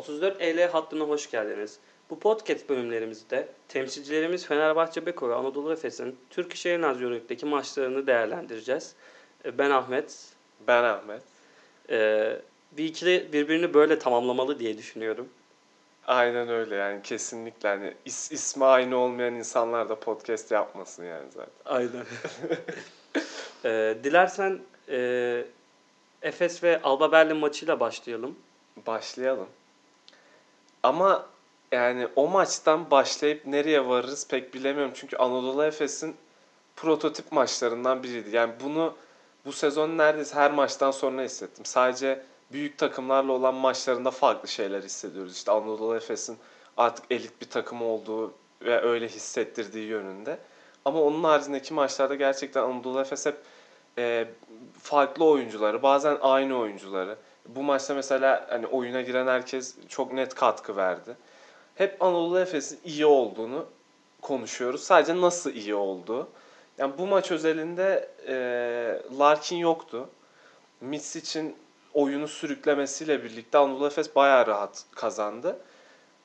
34 EL hattına hoş geldiniz. Bu podcast bölümlerimizde temsilcilerimiz Fenerbahçe Beko ve Anadolu Efes'in Türkiye Naz Euroleague'deki maçlarını değerlendireceğiz. Ee, Ben Ahmet. Ben Ahmet. Ee, Bir ikili birbirini böyle tamamlamalı diye düşünüyorum. Aynen öyle yani kesinlikle hani is, ismi aynı olmayan insanlar da podcast yapmasın yani zaten. Aynen. Ee, dilersen e, Efes ve Alba Berlin maçıyla başlayalım. Başlayalım. Ama yani o maçtan başlayıp nereye varırız pek bilemiyorum. Çünkü Anadolu Efes'in prototip maçlarından biriydi. Yani bunu bu sezon neredeyse her maçtan sonra hissettim. Sadece büyük takımlarla olan maçlarında farklı şeyler hissediyoruz. İşte Anadolu Efes'in artık elit bir takım olduğu ve öyle hissettirdiği yönünde. Ama onun haricindeki maçlarda gerçekten Anadolu Efes hep e, farklı oyuncuları, bazen aynı oyuncuları. Bu maçta mesela hani oyuna giren herkes çok net katkı verdi. Hep Anadolu Efes'in iyi olduğunu konuşuyoruz. Sadece nasıl iyi olduğu. Yani bu maç özelinde e, Larkin yoktu. Mitsic'in oyunu sürüklemesiyle birlikte Anadolu Efes bayağı rahat kazandı.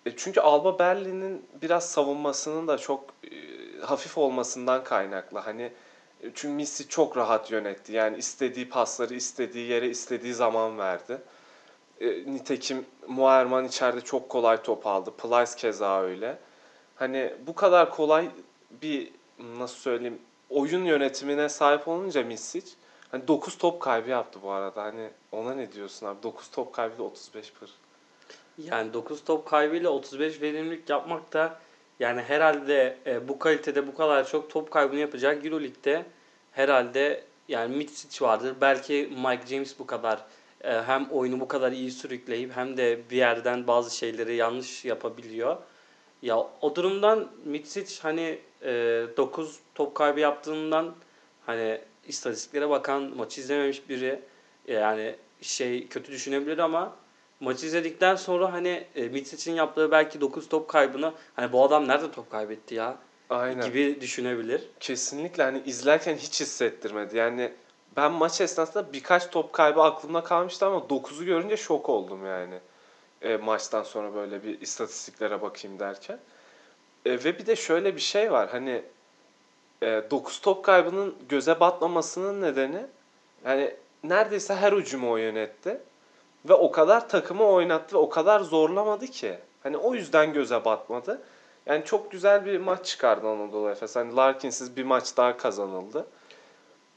E, çünkü Alba Berlin'in biraz savunmasının da çok e, hafif olmasından kaynaklı. Hani çünkü Missi çok rahat yönetti. Yani istediği pasları istediği yere istediği zaman verdi. E, nitekim Muerman içeride çok kolay top aldı. Plyce keza öyle. Hani bu kadar kolay bir nasıl söyleyeyim oyun yönetimine sahip olunca Misic hani 9 top kaybı yaptı bu arada. Hani ona ne diyorsun abi? 9 top kaybı da 35 pır. Yani 9 top kaybıyla 35 verimlilik yapmak da yani herhalde e, bu kalitede bu kadar çok top kaybını yapacak Euroleague'de herhalde yani Mitsic vardır. Belki Mike James bu kadar e, hem oyunu bu kadar iyi sürükleyip hem de bir yerden bazı şeyleri yanlış yapabiliyor. Ya o durumdan Mitsic hani e, 9 top kaybı yaptığından hani istatistiklere bakan maçı izlememiş biri yani şey kötü düşünebilir ama maçı izledikten sonra hani e, Mitsic'in yaptığı belki 9 top kaybını hani bu adam nerede top kaybetti ya Aynen. gibi düşünebilir. Kesinlikle hani izlerken hiç hissettirmedi. Yani ben maç esnasında birkaç top kaybı aklımda kalmıştı ama 9'u görünce şok oldum yani. E, maçtan sonra böyle bir istatistiklere bakayım derken. E, ve bir de şöyle bir şey var. Hani e, 9 top kaybının göze batmamasının nedeni yani neredeyse her ucumu o yönetti. Ve o kadar takımı oynattı ve o kadar zorlamadı ki. Hani o yüzden göze batmadı. Yani çok güzel bir maç çıkardı Anadolu Efes. Hani Larkin'siz bir maç daha kazanıldı.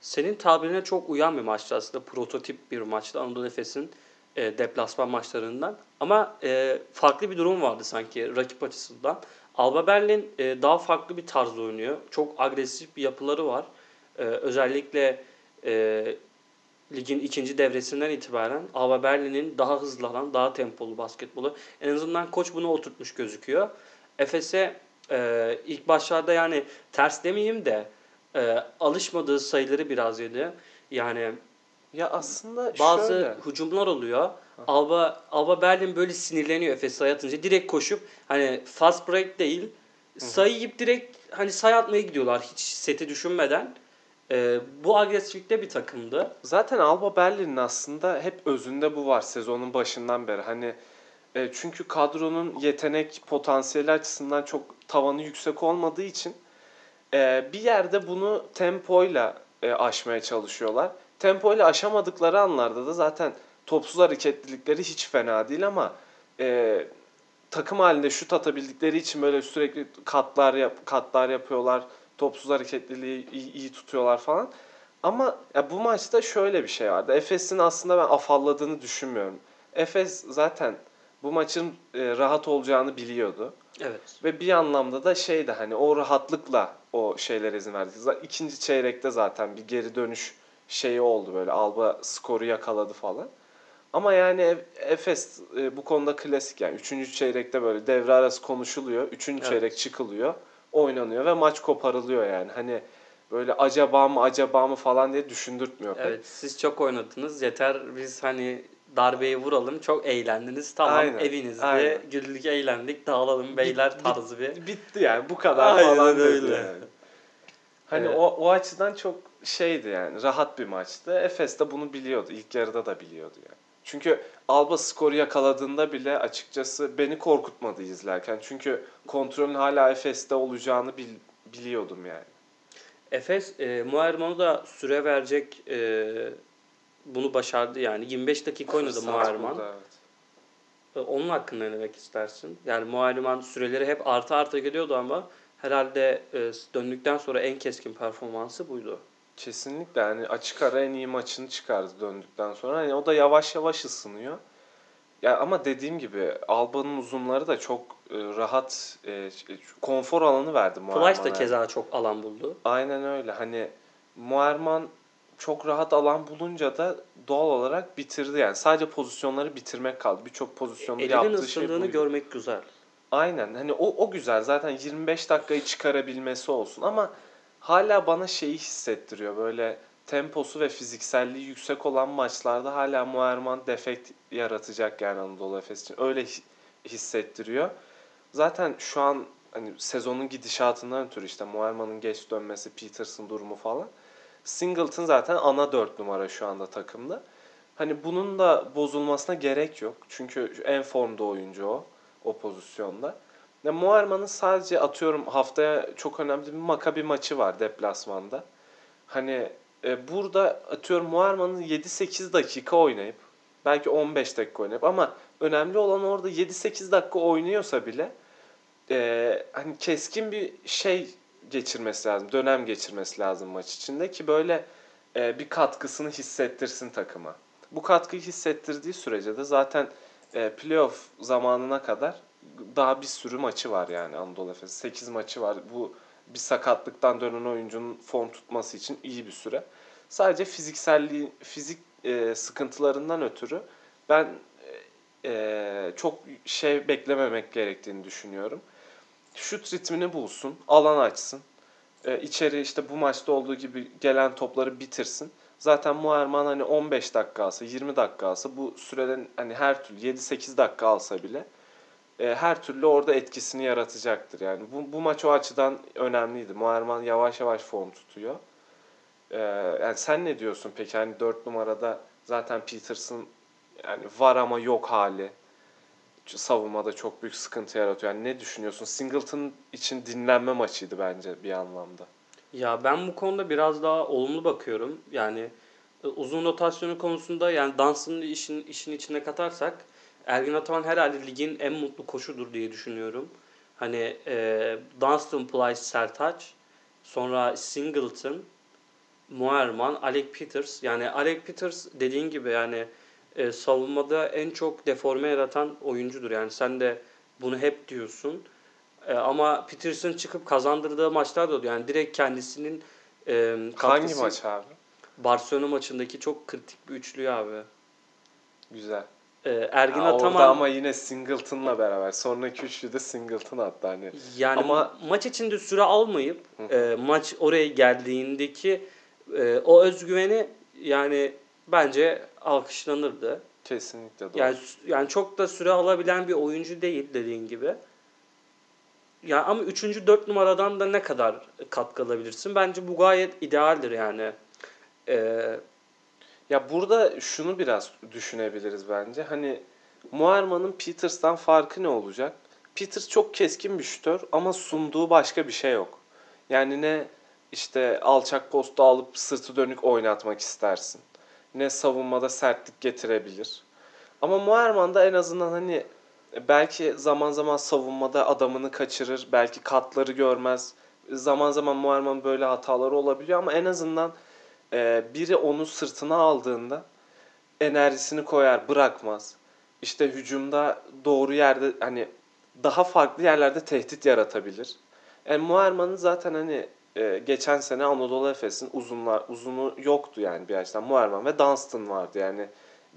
Senin tabirine çok uyan bir maçtı aslında. Prototip bir maçtı Anadolu Efes'in e, deplasman maçlarından. Ama e, farklı bir durum vardı sanki rakip açısından. Alba Berlin e, daha farklı bir tarzda oynuyor. Çok agresif bir yapıları var. E, özellikle e, ligin ikinci devresinden itibaren Alba Berlin'in daha hızlanan, daha tempolu basketbolu. En azından koç bunu oturtmuş gözüküyor. Efes'e e, ilk başlarda yani ters demeyeyim de e, alışmadığı sayıları biraz yedi. Yani Ya aslında bazı şöyle. hücumlar oluyor. Alba Alba Berlin böyle sinirleniyor Efes sayı atınca. Direkt koşup hani fast break değil sayı yiyip direkt hani sayı atmaya gidiyorlar hiç seti düşünmeden. E, bu agresiflikte bir takımdı. Zaten Alba Berlin'in aslında hep özünde bu var sezonun başından beri. Hani e, çünkü kadronun yetenek potansiyeli açısından çok tavanı yüksek olmadığı için e, bir yerde bunu tempoyla e, aşmaya çalışıyorlar. Tempoyla aşamadıkları anlarda da zaten topsuz hareketlilikleri hiç fena değil ama e, takım halinde şut atabildikleri için böyle sürekli katlar yap, katlar yapıyorlar. Topsuz hareketliliği iyi, iyi tutuyorlar falan. Ama ya bu maçta şöyle bir şey vardı. Efes'in aslında ben afalladığını düşünmüyorum. Efes zaten bu maçın e, rahat olacağını biliyordu. Evet. Ve bir anlamda da şeydi hani o rahatlıkla o şeylere izin verdi. İkinci çeyrekte zaten bir geri dönüş şeyi oldu böyle. Alba skoru yakaladı falan. Ama yani Efes e, bu konuda klasik yani. Üçüncü çeyrekte böyle devre arası konuşuluyor. Üçüncü Evet. çeyrek çıkılıyor. Oynanıyor ve maç koparılıyor yani. Hani böyle acaba mı acaba mı falan diye düşündürtmüyor pek. Evet siz çok oynadınız. Yeter biz hani darbeyi vuralım. Çok eğlendiniz. Tamam Aynen, evinizde aynen. güldük eğlendik dağılalım beyler bit- tarzı bir. Bitti yani bu kadar Aynen falan öyle. yani. Hani Evet. o, o açıdan çok şeydi yani rahat bir maçtı. Efes de bunu biliyordu. İlk yarıda da biliyordu yani. Çünkü Alba skoru yakaladığında bile açıkçası beni korkutmadı izlerken. Çünkü kontrolün hala Efes'te olacağını bil, biliyordum yani. Efes e, Muayerman'a da süre verecek e, bunu başardı yani. 25 dakika oynadı Muayerman. evet. E, Onun hakkında ne demek istersin? Yani Muayerman süreleri hep artı artı geliyordu ama herhalde e, döndükten sonra en keskin performansı buydu. Kesinlikle yani açık ara en iyi maçını çıkardı döndükten sonra. Hani o da yavaş yavaş ısınıyor. Ya ama dediğim gibi Alba'nın uzunları da çok e, rahat e, konfor alanı verdi Plyce Muayerman'a. da keza çok alan buldu. Aynen öyle. Hani Muerman çok rahat alan bulunca da doğal olarak bitirdi yani. Sadece pozisyonları bitirmek kaldı. Birçok pozisyonda Elinin yaptığı şey buydu. görmek güzel. Aynen. Hani o o güzel. Zaten 25 dakikayı çıkarabilmesi olsun ama hala bana şeyi hissettiriyor. Böyle temposu ve fizikselliği yüksek olan maçlarda hala Muerman defekt yaratacak yani Anadolu Efes için. Öyle hi- hissettiriyor. Zaten şu an hani sezonun gidişatından ötürü işte Muerman'ın geç dönmesi, Peterson durumu falan. Singleton zaten ana dört numara şu anda takımda. Hani bunun da bozulmasına gerek yok. Çünkü en formda oyuncu o. O pozisyonda. Ya Muerman'ın sadece atıyorum haftaya çok önemli bir Maccabi maçı var deplasmanda. Hani e, burada atıyorum Muerman'ın 7-8 dakika oynayıp belki 15 dakika oynayıp ama önemli olan orada 7-8 dakika oynuyorsa bile e, hani keskin bir şey geçirmesi lazım. Dönem geçirmesi lazım maç içinde ki böyle e, bir katkısını hissettirsin takıma. Bu katkıyı hissettirdiği sürece de zaten e, playoff zamanına kadar daha bir sürü maçı var yani Anadolu Efes. 8 maçı var. Bu bir sakatlıktan dönen oyuncunun form tutması için iyi bir süre. Sadece fizikselliği, fizik e, sıkıntılarından ötürü ben e, e, çok şey beklememek gerektiğini düşünüyorum. Şut ritmini bulsun, alan açsın. E, içeri işte bu maçta olduğu gibi gelen topları bitirsin. Zaten Muerman hani 15 dakika alsa, 20 dakika alsa bu süreden hani her türlü 7-8 dakika alsa bile e, her türlü orada etkisini yaratacaktır. Yani bu, bu maç o açıdan önemliydi. Muerman yavaş yavaş form tutuyor. E, yani sen ne diyorsun peki? Hani 4 numarada zaten Peterson yani var ama yok hali savunmada çok büyük sıkıntı yaratıyor. Yani ne düşünüyorsun? Singleton için dinlenme maçıydı bence bir anlamda. Ya ben bu konuda biraz daha olumlu bakıyorum. Yani e, uzun rotasyonu konusunda yani Dunstan'ı işin işin içine katarsak Ergin Ataman herhalde ligin en mutlu koşudur diye düşünüyorum. Hani e, Dunstan, Plyce, Sertaç, sonra Singleton, Muerman, Alec Peters. Yani Alec Peters dediğin gibi yani e, savunmada en çok deforme yaratan oyuncudur. Yani sen de bunu hep diyorsun. E, ama Peterson çıkıp kazandırdığı maçlar da oluyor. Yani direkt kendisinin e, Hangi maç abi? Barcelona maçındaki çok kritik bir üçlü abi. Güzel. E, Ergin orada Ataman ama yine Singleton'la beraber. Sonraki üçlü de Singleton attı hani. yani ama- maç içinde süre almayıp e, maç oraya geldiğindeki e, o özgüveni yani bence alkışlanırdı. Kesinlikle doğru. Yani yani çok da süre alabilen bir oyuncu değil dediğin gibi. Ya ama 3. 4 numaradan da ne kadar katkı alabilirsin? Bence bu gayet idealdir yani. Ee, Ya burada şunu biraz düşünebiliriz bence. Hani Muerman'ın Peters'tan farkı ne olacak? Peters çok keskin bir şütör ama sunduğu başka bir şey yok. Yani ne işte alçak posta alıp sırtı dönük oynatmak istersin. Ne savunmada sertlik getirebilir. Ama Muerman da en azından hani belki zaman zaman savunmada adamını kaçırır. Belki katları görmez. Zaman zaman Muerman böyle hataları olabiliyor ama en azından e, biri onu sırtına aldığında enerjisini koyar, bırakmaz. İşte hücumda doğru yerde hani daha farklı yerlerde tehdit yaratabilir. Yani Muerman'ın zaten hani e, geçen sene Anadolu Efes'in uzunlar uzunu yoktu yani bir açıdan. Muerman ve Dunstan vardı yani.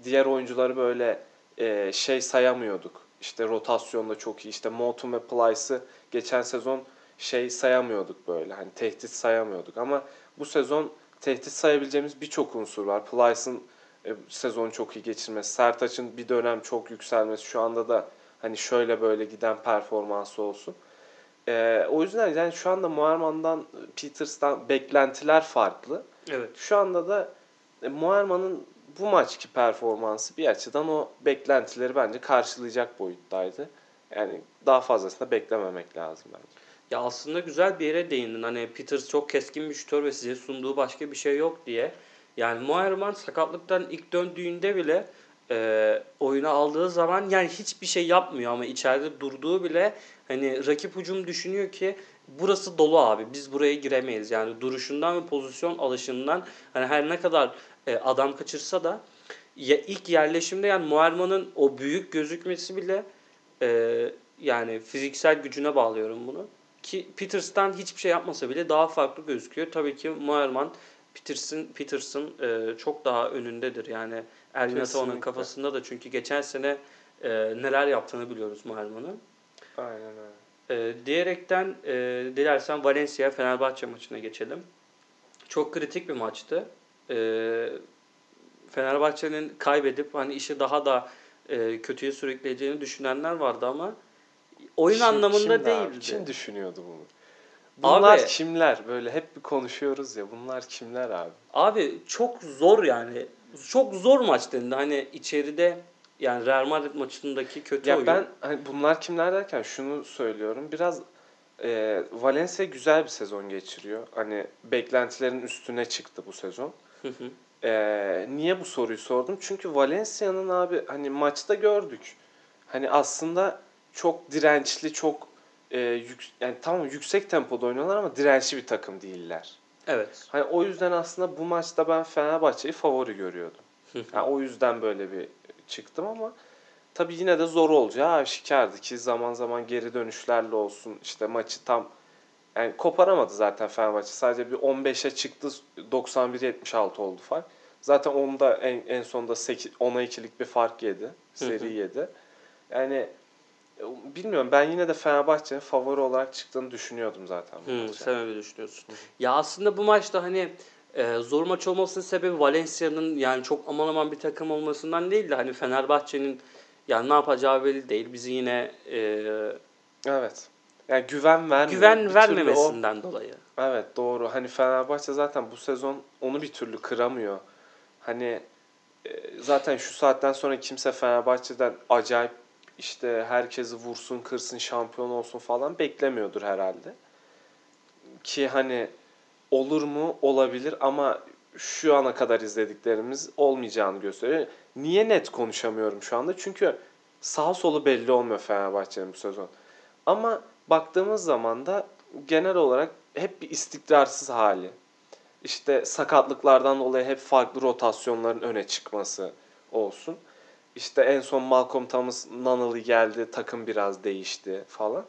Diğer oyuncuları böyle e, şey sayamıyorduk. İşte rotasyonda çok iyi. İşte Motum ve Plyce'ı geçen sezon şey sayamıyorduk böyle. Hani tehdit sayamıyorduk ama bu sezon tehdit sayabileceğimiz birçok unsur var. Plyce'ın e, sezonu çok iyi geçirmesi, Sertaç'ın bir dönem çok yükselmesi, şu anda da hani şöyle böyle giden performansı olsun. E, o yüzden yani şu anda Muerman'dan, Peters'tan beklentiler farklı. evet. Şu anda da e, Muerman'ın bu maçki performansı bir açıdan o beklentileri bence karşılayacak boyuttaydı. Yani daha fazlasını beklememek lazım bence. Ya aslında güzel bir yere değindin. Hani Peters çok keskin bir şutör ve size sunduğu başka bir şey yok diye. Yani Moerman sakatlıktan ilk döndüğünde bile e, oyuna aldığı zaman yani hiçbir şey yapmıyor ama içeride durduğu bile hani rakip hücum düşünüyor ki burası dolu abi biz buraya giremeyiz. Yani duruşundan ve pozisyon alışından hani her ne kadar e, adam kaçırsa da ya ilk yerleşimde yani Moerman'ın o büyük gözükmesi bile e, yani fiziksel gücüne bağlıyorum bunu. Ki Peters'tan hiçbir şey yapmasa bile daha farklı gözüküyor. Tabii ki Moerman Peterson Peterson e, çok daha önündedir. Yani Ergin Kesinlikle. kafasında da çünkü geçen sene e, neler yaptığını biliyoruz Moerman'ın. Aynen öyle. E, diyerekten e, dilersen Valencia Fenerbahçe maçına geçelim. Çok kritik bir maçtı. E, Fenerbahçe'nin kaybedip hani işi daha da e, kötüye sürükleyeceğini düşünenler vardı ama oyun Kim- anlamında abi? değildi. Kim düşünüyordu bunu? Bunlar Abi- kimler? Böyle hep bir konuşuyoruz ya. Bunlar kimler abi? Abi çok zor yani. Çok zor maç dendi. Hani içeride yani Real Madrid maçındaki kötü Ya oyun. ben hani bunlar kimler derken şunu söylüyorum. Biraz e, Valencia güzel bir sezon geçiriyor. Hani beklentilerin üstüne çıktı bu sezon. Hı hı. Ee, niye bu soruyu sordum? Çünkü Valencia'nın abi hani maçta gördük. Hani aslında çok dirençli, çok e, yük, yani tamam yüksek tempoda oynuyorlar ama dirençli bir takım değiller. evet. Hani o yüzden aslında bu maçta ben Fenerbahçe'yi favori görüyordum. Yani o yüzden böyle bir çıktım ama tabii yine de zor olacağı aşikardı ki zaman zaman geri dönüşlerle olsun işte maçı tam yani koparamadı zaten Fenerbahçe. Sadece bir 15'e çıktı 91-76 oldu fark. Zaten onda en, en sonunda 8, 10'a 2'lik bir fark yedi. Seri yedi. Yani bilmiyorum ben yine de Fenerbahçe'nin favori olarak çıktığını düşünüyordum zaten. bu maça. sen öyle düşünüyorsun. Ya aslında bu maçta hani e, zor maç olmasının sebebi Valencia'nın yani çok aman aman bir takım olmasından değil de hani Fenerbahçe'nin yani ne yapacağı belli değil. Bizi yine e, Evet. Yani güven vermiyor. Bir güven o- vermemesinden dolayı. Evet doğru. Hani Fenerbahçe zaten bu sezon onu bir türlü kıramıyor. Hani e, zaten şu saatten sonra kimse Fenerbahçe'den acayip işte herkesi vursun, kırsın, şampiyon olsun falan beklemiyordur herhalde. Ki hani olur mu? Olabilir ama şu ana kadar izlediklerimiz olmayacağını gösteriyor. Niye net konuşamıyorum şu anda? Çünkü sağ solu belli olmuyor Fenerbahçe'nin bu sezon. Ama baktığımız zaman da genel olarak hep bir istikrarsız hali. İşte sakatlıklardan dolayı hep farklı rotasyonların öne çıkması olsun. İşte en son Malcolm Thomas Nunnally geldi, takım biraz değişti falan.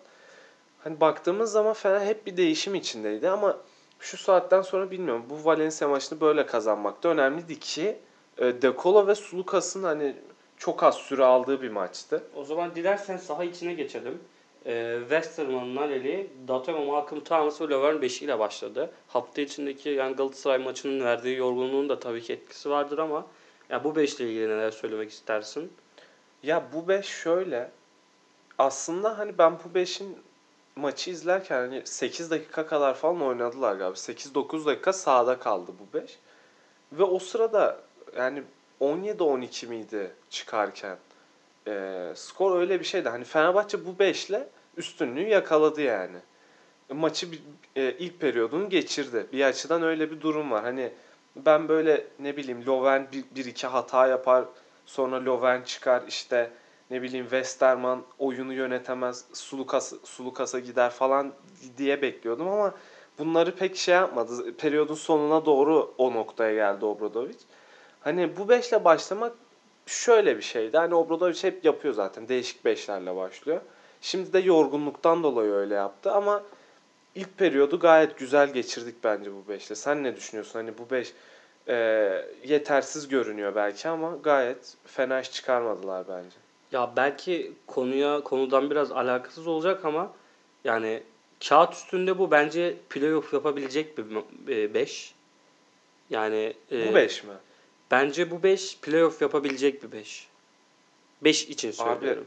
Hani baktığımız zaman Fener hep bir değişim içindeydi ama şu saatten sonra bilmiyorum. Bu Valencia maçını böyle kazanmak da önemliydi ki e, De Colo ve Sulukas'ın hani çok az süre aldığı bir maçtı. O zaman dilersen saha içine geçelim. Ee, Westerman, Naleli, Datome, Malcolm Thomas ve Löwen 5 ile başladı. Hafta içindeki yani Galatasaray maçının verdiği yorgunluğun da tabii ki etkisi vardır ama ya bu 5 ile ilgili neler söylemek istersin? Ya bu 5 şöyle. Aslında hani ben bu 5'in maçı izlerken hani 8 dakika kadar falan oynadılar galiba. 8-9 dakika sahada kaldı bu 5. Ve o sırada yani 17-12 miydi çıkarken? Ee, skor öyle bir şeydi. Hani Fenerbahçe bu 5 ile üstünlüğü yakaladı yani. Maçı e, ilk periyodunu geçirdi. Bir açıdan öyle bir durum var. Hani ben böyle ne bileyim Loven bir, bir iki hata yapar sonra Loven çıkar işte ne bileyim Westerman oyunu yönetemez Sulukas Sulukas'a gider falan diye bekliyordum ama bunları pek şey yapmadı. Periyodun sonuna doğru o noktaya geldi Obradovic. Hani bu beşle başlamak şöyle bir şeydi. Hani Obradovic hep yapıyor zaten. Değişik beşlerle başlıyor. Şimdi de yorgunluktan dolayı öyle yaptı ama ilk periyodu gayet güzel geçirdik bence bu beşle. Sen ne düşünüyorsun? Hani bu beş e, yetersiz görünüyor belki ama gayet fena iş çıkarmadılar bence. Ya belki konuya konudan biraz alakasız olacak ama yani kağıt üstünde bu bence playoff yapabilecek bir 5. Yani e, Bu beş mi? bence bu 5 playoff yapabilecek bir 5. 5 için söylüyorum.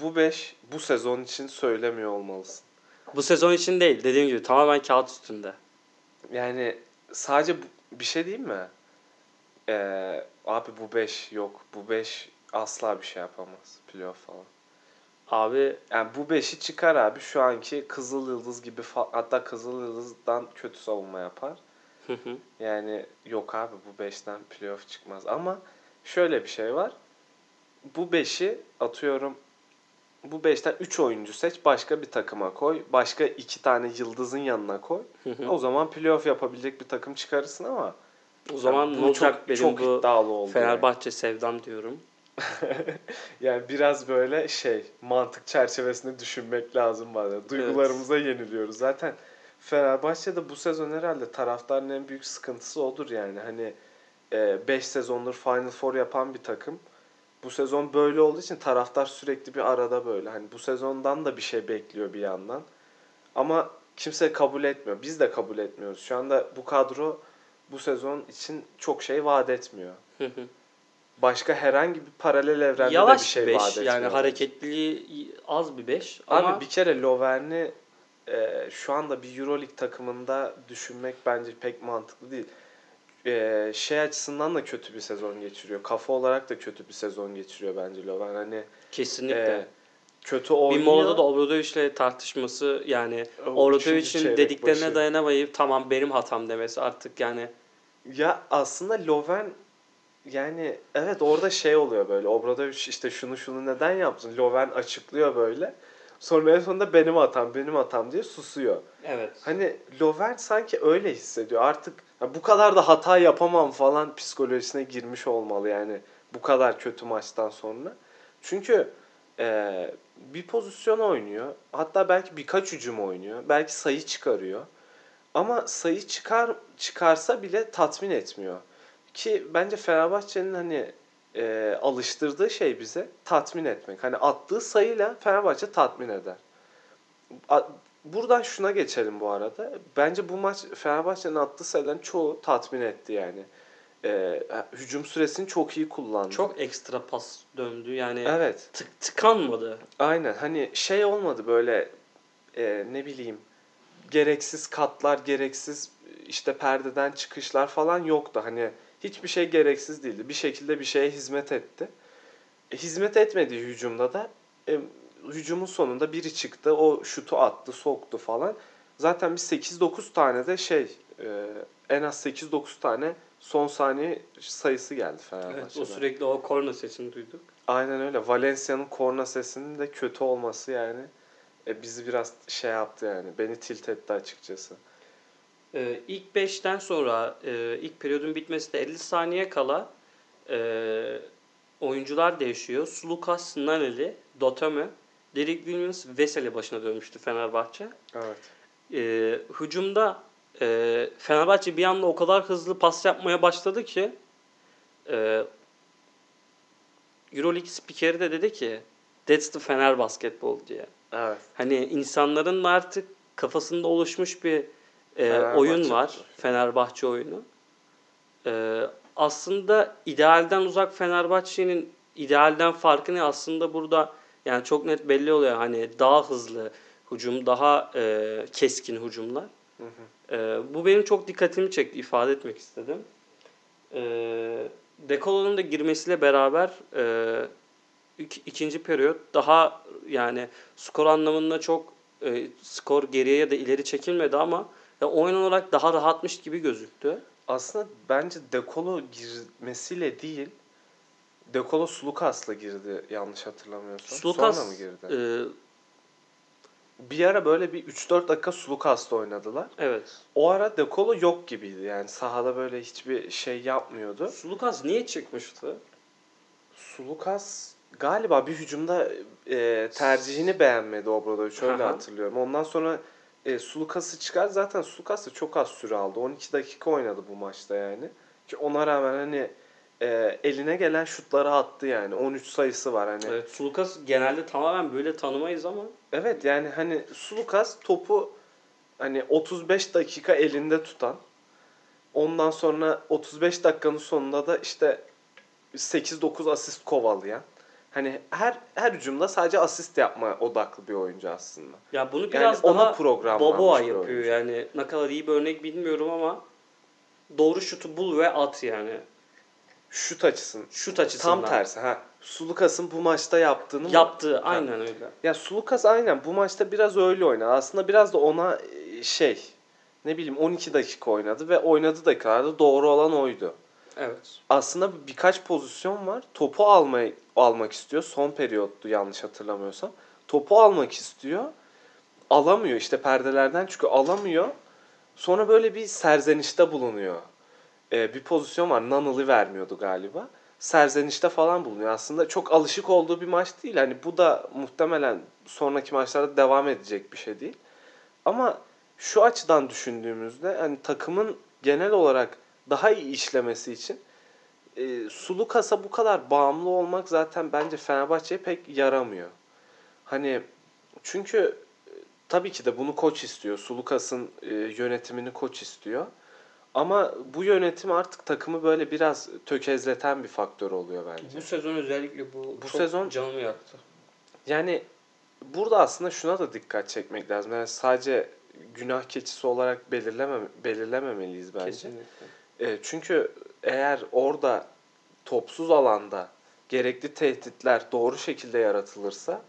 Bu beş bu sezon için söylemiyor olmalısın. Bu sezon için değil dediğim gibi tamamen kağıt üstünde. Yani sadece bu- bir şey değil mi? Ee, abi bu 5 yok. Bu 5 asla bir şey yapamaz. Playoff falan. Abi Yani bu 5'i çıkar abi şu anki Kızıl Yıldız gibi fa- hatta Kızıl Yıldız'dan kötü savunma yapar. hı hı. Yani yok abi bu 5'ten playoff çıkmaz. Ama şöyle bir şey var. Bu 5'i atıyorum bu 5'ten 3 oyuncu seç başka bir takıma koy. Başka 2 tane yıldızın yanına koy. Hı hı. O zaman playoff yapabilecek bir takım çıkarırsın ama o zaman yani ne bu olacak çok, benim çok bu iddialı oldu. Fenerbahçe sevdam diyorum. Yani. yani biraz böyle şey mantık çerçevesinde düşünmek lazım bazen. Duygularımıza yeniliyoruz. Zaten Fenerbahçe'de bu sezon herhalde taraftarın en büyük sıkıntısı odur yani. Hani 5 sezondur Final Four yapan bir takım. Bu sezon böyle olduğu için taraftar sürekli bir arada böyle. Hani bu sezondan da bir şey bekliyor bir yandan. Ama kimse kabul etmiyor. Biz de kabul etmiyoruz. Şu anda bu kadro bu sezon için çok şey vaat etmiyor. Başka herhangi bir paralel evrende de bir Yavaş şey bir vaat 5 etmiyor. yani hareketliliği az bir 5 ama Abi bir kere Lovern'i e, şu anda bir Euroleague takımında düşünmek bence pek mantıklı değil. E, şey açısından da kötü bir sezon geçiriyor. Kafa olarak da kötü bir sezon geçiriyor bence Lovern. Hani kesinlikle. e, kötü oynuyor. bir molada da Obradovic'le tartışması yani Obradovic'in dediklerine başı. dayanamayıp tamam benim hatam demesi artık yani Ya aslında Loven yani evet orada şey oluyor böyle. Obradovic işte şunu şunu neden yaptın? Loven açıklıyor böyle. Sonra en sonunda benim hatam, benim hatam diye susuyor. evet. Hani Loven sanki öyle hissediyor. Artık ya bu kadar da hata yapamam falan psikolojisine girmiş olmalı yani bu kadar kötü maçtan sonra. Çünkü e, bir pozisyon oynuyor. Hatta belki birkaç hücum oynuyor. Belki sayı çıkarıyor. Ama sayı çıkar çıkarsa bile tatmin etmiyor. Ki bence Fenerbahçe'nin hani e, alıştırdığı şey bize tatmin etmek. Hani attığı sayıyla Fenerbahçe tatmin eder. Buradan şuna geçelim bu arada. Bence bu maç Fenerbahçe'nin attığı sayıların çoğu tatmin etti yani. E, hücum süresini çok iyi kullandı. Çok ekstra pas döndü yani Evet. tık tıkanmadı. Aynen hani şey olmadı böyle e, ne bileyim gereksiz katlar, gereksiz işte perdeden çıkışlar falan yoktu. Hani hiçbir şey gereksiz değildi. Bir şekilde bir şeye hizmet etti. E, hizmet etmediği hücumda da e, hücumun sonunda biri çıktı. O şutu attı, soktu falan. Zaten bir 8-9 tane de şey e, en az 8-9 tane son saniye sayısı geldi Fenerbahçe'den. Evet, o sürekli o korna sesini duyduk. Aynen öyle. Valencia'nın korna sesinin de kötü olması yani e, bizi biraz şey yaptı yani. Beni tilt etti açıkçası. Ee, ilk 5'ten sonra e, ilk periyodun bitmesine 50 saniye kala e, oyuncular değişiyor. Sulukas, Naneli, Dotame, Derek Williams, Veseli başına dönmüştü Fenerbahçe. Evet. E, hücumda e, Fenerbahçe bir anda o kadar hızlı pas yapmaya başladı ki e, Euroleague spikeri de dedi ki That's the Fener basketball diye. Evet. Hani insanların da artık kafasında oluşmuş bir e, oyun var. Fenerbahçe oyunu. E, aslında idealden uzak Fenerbahçe'nin idealden farkı ne? Aslında burada yani çok net belli oluyor. Hani daha hızlı hücum, daha e, keskin hücumlar. Hı hı. E, bu benim çok dikkatimi çekti. ifade etmek istedim. E, Dekolo'nun da girmesiyle beraber e, ik- ikinci periyot daha yani skor anlamında çok e, skor geriye ya da ileri çekilmedi ama ya oyun olarak daha rahatmış gibi gözüktü. Aslında bence Dekolo girmesiyle değil Dekolo Sulukas'la girdi yanlış hatırlamıyorsam. Sulukas Sonra mı girdi? e, Bir ara böyle bir 3-4 dakika Sulukas'la oynadılar. evet. O ara Dekolo yok gibiydi yani sahada böyle hiçbir şey yapmıyordu. Sulukas niye çıkmıştı? Sulukas galiba bir hücumda e, tercihini beğenmedi Obradovic şöyle Aha. hatırlıyorum. Ondan sonra e, Sulukas'ı çıkar zaten Sulukas da çok az süre aldı. 12 dakika oynadı bu maçta yani. Ki ona rağmen hani e, eline gelen şutları attı yani. 13 sayısı var hani. Evet, Evet, Sulukas genelde tamamen böyle tanımayız ama yani hani Sulukas topu hani 35 dakika elinde tutan ondan sonra 35 dakikanın sonunda da işte 8-9 asist kovalayan. Hani her her hücumda sadece asist yapma odaklı bir oyuncu aslında. ya bunu Yani biraz ona daha programlanmış Boboa yapıyor oyuncu. yani. Ne kadar iyi bir örnek bilmiyorum ama doğru şutu bul ve at yani. Şut açısın. Şut açısından. Tam tersi ha. Sulukas'ın bu maçta yaptığını mı- Yaptığı aynen öyle. Ya Sulukas aynen bu maçta biraz öyle oynadı. Aslında biraz da ona e, şey ne bileyim 12 dakika oynadı ve oynadığı dakikalarda doğru olan oydu. Evet. Aslında birkaç pozisyon var. Topu almayı almak istiyor. Son periyottu yanlış hatırlamıyorsam. Topu almak istiyor. Alamıyor işte perdelerden çünkü alamıyor. Sonra böyle bir serzenişte bulunuyor. Ee, bir pozisyon var. Nanıl'ı vermiyordu galiba. Serzenişte falan bulunuyor. Aslında çok alışık olduğu bir maç değil. Hani bu da muhtemelen sonraki maçlarda devam edecek bir şey değil. Ama şu açıdan düşündüğümüzde hani takımın genel olarak daha iyi işlemesi için e, Sulukas'a bu kadar bağımlı olmak zaten bence Fenerbahçe'ye pek yaramıyor. Hani çünkü e, tabii ki de bunu koç istiyor. Sulukas'ın e, yönetimini koç istiyor. Ama bu yönetim artık takımı böyle biraz tökezleten bir faktör oluyor bence. Bu sezon özellikle bu, Bu çok sezon- canımı yaktı. Yani burada aslında şuna da dikkat çekmek lazım. Yani sadece günah keçisi olarak belirleme, belirlememeliyiz bence. Kesinlikle. E, çünkü eğer orada topsuz alanda gerekli tehditler doğru şekilde yaratılırsa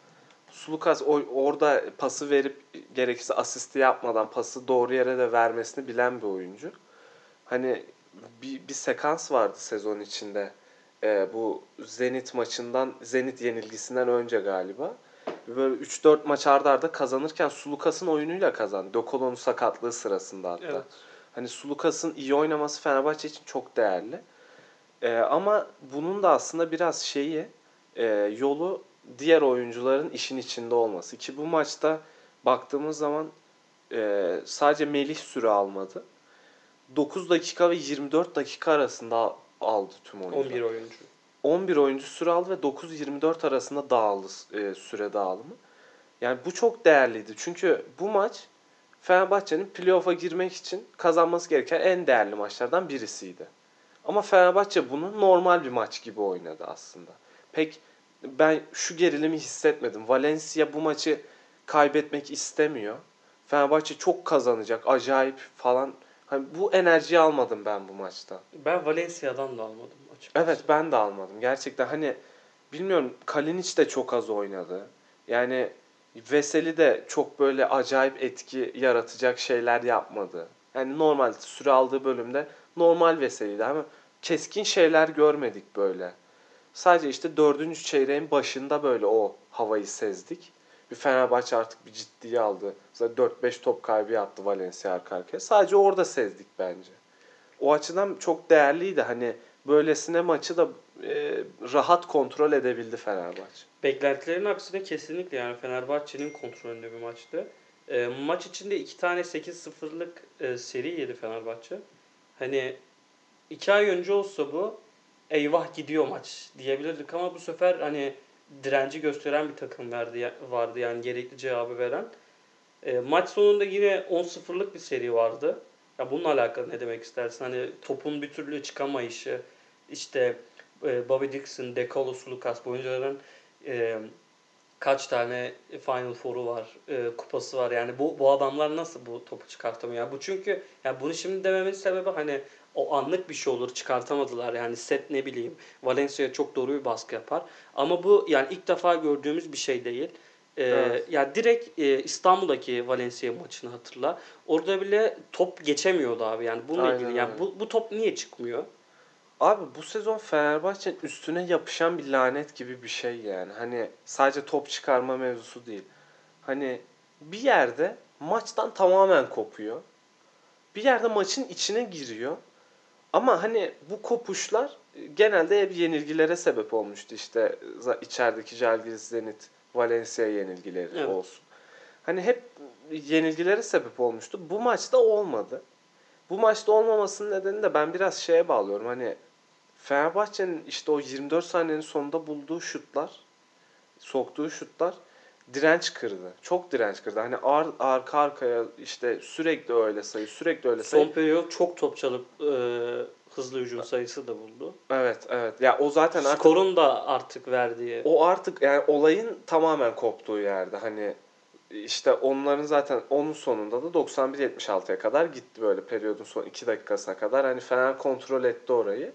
Sulukas o- orada pası verip gerekirse asisti yapmadan pası doğru yere de vermesini bilen bir oyuncu. Hani bir, bir sekans vardı sezon içinde. E, bu Zenit maçından, Zenit yenilgisinden önce galiba. Böyle 3-4 maç arda arda kazanırken Sulukas'ın oyunuyla kazandı. Dokolo'nun sakatlığı sırasında hatta. Evet. Hani Sulukas'ın iyi oynaması Fenerbahçe için çok değerli. Ee, ama bunun da aslında biraz şeyi e, yolu diğer oyuncuların işin içinde olması. Ki bu maçta baktığımız zaman e, sadece Melih süre almadı. 9 dakika ve 24 dakika arasında al- aldı tüm oyuncular. 11 oyuncu. 11 oyuncu süre aldı ve 9-24 arasında dağıldı e, süre dağılımı. Yani bu çok değerliydi. Çünkü bu maç Fenerbahçe'nin playoff'a girmek için kazanması gereken en değerli maçlardan birisiydi. Ama Fenerbahçe bunu normal bir maç gibi oynadı aslında. Pek ben şu gerilimi hissetmedim. Valencia bu maçı kaybetmek istemiyor. Fenerbahçe çok kazanacak, acayip falan. Hani bu enerjiyi almadım ben bu maçta. Ben Valencia'dan da almadım açıkçası. Evet ben de almadım. Gerçekten hani bilmiyorum Kalinic de çok az oynadı. Yani Veseli de çok böyle acayip etki yaratacak şeyler yapmadı. Yani normal süre aldığı bölümde normal Veseli'ydi ama keskin şeyler görmedik böyle. Sadece işte dördüncü çeyreğin başında böyle o havayı sezdik. Bir Fenerbahçe artık bir ciddiye aldı. Zaten 4-5 top kaybı yaptı Valencia arka arkaya. Sadece orada sezdik bence. O açıdan çok değerliydi. Hani böylesine maçı da e, rahat kontrol edebildi Fenerbahçe. Beklentilerin aksine kesinlikle yani Fenerbahçe'nin kontrolünde bir maçtı. E, maç içinde iki tane 8-0'lık e, seri yedi Fenerbahçe. Hani iki ay önce olsa bu eyvah gidiyor maç diyebilirdik ama bu sefer hani direnci gösteren bir takım verdi vardı yani gerekli cevabı veren. E, maç sonunda yine 10-0'lık bir seri vardı. Ya bununla alakalı ne demek istersin? Hani topun bir türlü çıkamayışı, işte e, Bobby Dixon, De Carlos Lucas bu oyuncuların e, kaç tane Final Four'u var, e, kupası var. Yani bu bu adamlar nasıl bu topu çıkartamıyor? Yani bu çünkü yani bunu şimdi dememin sebebi hani o anlık bir şey olur çıkartamadılar. Yani set ne bileyim Valencia çok doğru bir baskı yapar. Ama bu yani ilk defa gördüğümüz bir şey değil. Ee, Evet. Ya direkt e, İstanbul'daki Valencia maçını hatırla. Orada bile top geçemiyordu abi. Yani bununla Aynen ilgili yani bu, bu top niye çıkmıyor? Abi bu sezon Fenerbahçe'nin üstüne yapışan bir lanet gibi bir şey yani. Hani sadece top çıkarma mevzusu değil. Hani bir yerde maçtan tamamen kopuyor. Bir yerde maçın içine giriyor. Ama hani bu kopuşlar genelde hep yenilgilere sebep olmuştu. İşte za- içerideki Žalgiris, Zenit, Valencia yenilgileri Evet. olsun. Hani hep yenilgilere sebep olmuştu. Bu maçta olmadı. Bu maçta olmamasının nedeni de ben biraz şeye bağlıyorum. Hani Fenerbahçe'nin işte o 24 saniyenin sonunda bulduğu şutlar, soktuğu şutlar direnç kırdı. Çok direnç kırdı. Hani ar, arka arkaya işte sürekli öyle sayı, sürekli öyle sayı. Son periyot çok top çalıp e, hızlı hücum sayısı da buldu. Evet, evet. Ya o zaten artık Skorun da artık verdiği. o artık yani olayın tamamen koptuğu yerde. Hani işte onların zaten onun sonunda da 91-76'ya kadar gitti böyle periyodun son 2 dakikasına kadar. Hani Fener kontrol etti orayı.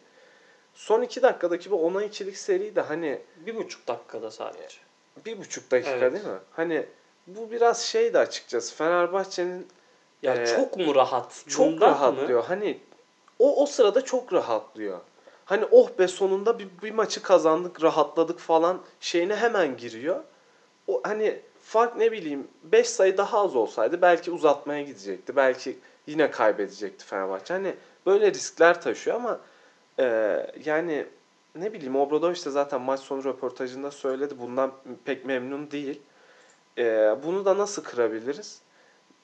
son iki dakikadaki bu 10'a 2'lik seri de hani Bir buçuk dakikada sadece. Bir buçuk dakika Evet. değil mi? Hani bu biraz şeydi açıkçası. Fenerbahçe'nin Ya Ee, çok mu rahat? çok Bundan rahatlıyor. Mı? Hani o o sırada çok rahatlıyor. Hani oh be sonunda bir, bir maçı kazandık, rahatladık falan şeyine hemen giriyor. O hani fark ne bileyim 5 sayı daha az olsaydı belki uzatmaya gidecekti. Belki yine kaybedecekti Fenerbahçe. Hani böyle riskler taşıyor ama e, yani ne bileyim Obradoviç de zaten maç sonu röportajında söyledi. Bundan pek memnun değil. E, bunu da nasıl kırabiliriz?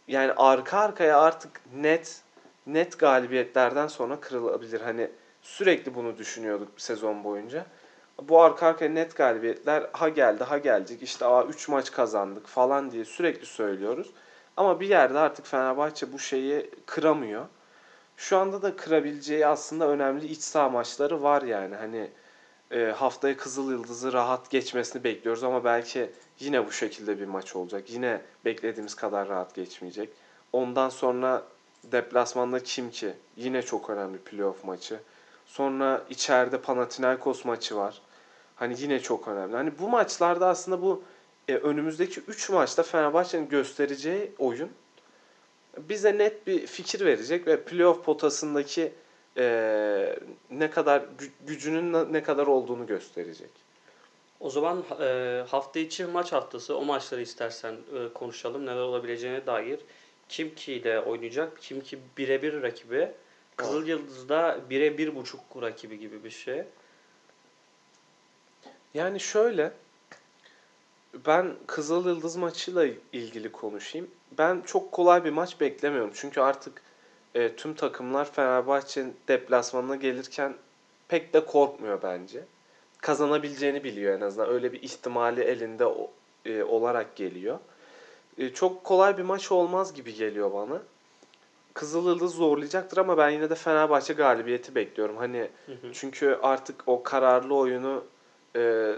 Yani arka arkaya artık net net galibiyetlerden sonra kırılabilir. Hani sürekli bunu düşünüyorduk sezon boyunca. Bu arka arkaya net galibiyetler ha geldi ha gelecek işte aa 3 maç kazandık falan diye sürekli söylüyoruz. Ama bir yerde artık Fenerbahçe bu şeyi kıramıyor. Şu anda da kırabileceği aslında önemli iç saha maçları var yani. Hani e, haftaya Kızıl Yıldız'ı rahat geçmesini bekliyoruz ama belki yine bu şekilde bir maç olacak. Yine beklediğimiz kadar rahat geçmeyecek. Ondan sonra deplasmanda kim ki? Yine çok önemli playoff maçı. Sonra içeride Panathinaikos maçı var. Hani yine çok önemli. Hani bu maçlarda aslında bu e, önümüzdeki 3 maçta Fenerbahçe'nin göstereceği oyun bize net bir fikir verecek ve playoff potasındaki e, ne kadar gü- gücünün ne kadar olduğunu gösterecek. O zaman e, hafta içi maç haftası o maçları istersen e, konuşalım. Neler olabileceğine dair. Kim ki ile oynayacak? Kim ki birebir rakibi. Kızıl Yıldız'da bire bir buçuk rakibi gibi bir şey. Yani şöyle ben Kızıl Yıldız maçıyla ilgili konuşayım. Ben çok kolay bir maç beklemiyorum. Çünkü artık e, tüm takımlar Fenerbahçe'nin deplasmanına gelirken pek de korkmuyor bence. Kazanabileceğini biliyor en azından. Öyle bir ihtimali elinde e, olarak geliyor. E, çok kolay bir maç olmaz gibi geliyor bana. Kızıl Yıldız zorlayacaktır ama ben yine de Fenerbahçe galibiyeti bekliyorum. Hani Hı hı. çünkü artık o kararlı oyunu e,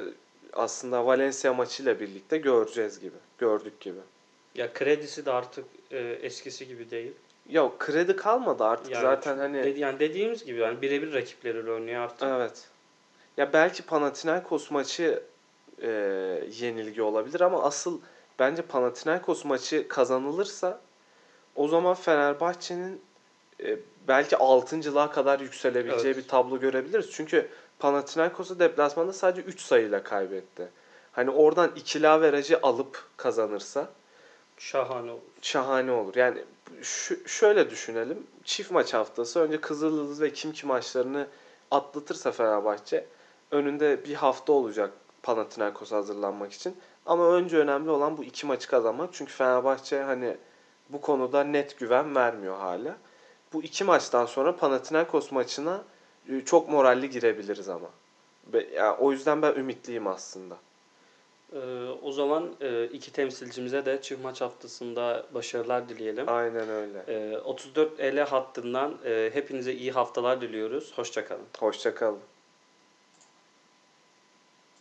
aslında Valencia maçıyla birlikte göreceğiz gibi. Gördük gibi. Ya kredisi de artık e, eskisi gibi değil. Yok kredi kalmadı artık Yani zaten hani Dedi- yani dediğimiz gibi yani birebir rakipleriyle oynuyor artık. evet. Ya belki Panathinaikos maçı e, yenilgi olabilir ama asıl bence Panathinaikos maçı kazanılırsa o zaman Fenerbahçe'nin e, belki altıncılığa kadar yükselebileceği Evet. bir tablo görebiliriz. Çünkü Panathinaikos'u deplasmanda sadece 3 sayıyla kaybetti. Hani oradan ikili averajı alıp kazanırsa Şahane olur. şahane olur. Yani şu, şöyle düşünelim. Çift maç haftası önce Kızılyıldız ve Kimki maçlarını atlatırsa Fenerbahçe önünde bir hafta olacak Panathinaikos'a hazırlanmak için. Ama önce önemli olan bu iki maçı kazanmak. Çünkü Fenerbahçe hani bu konuda net güven vermiyor hala. Bu iki maçtan sonra Panathinaikos maçına e, çok moralli girebiliriz ama. Be- ya o yüzden ben ümitliyim aslında. Ee, o zaman e, iki temsilcimize de çift maç haftasında başarılar dileyelim. Aynen öyle. Ee, 34 ele hattından e, hepinize iyi haftalar diliyoruz. Hoşçakalın. Hoşçakalın.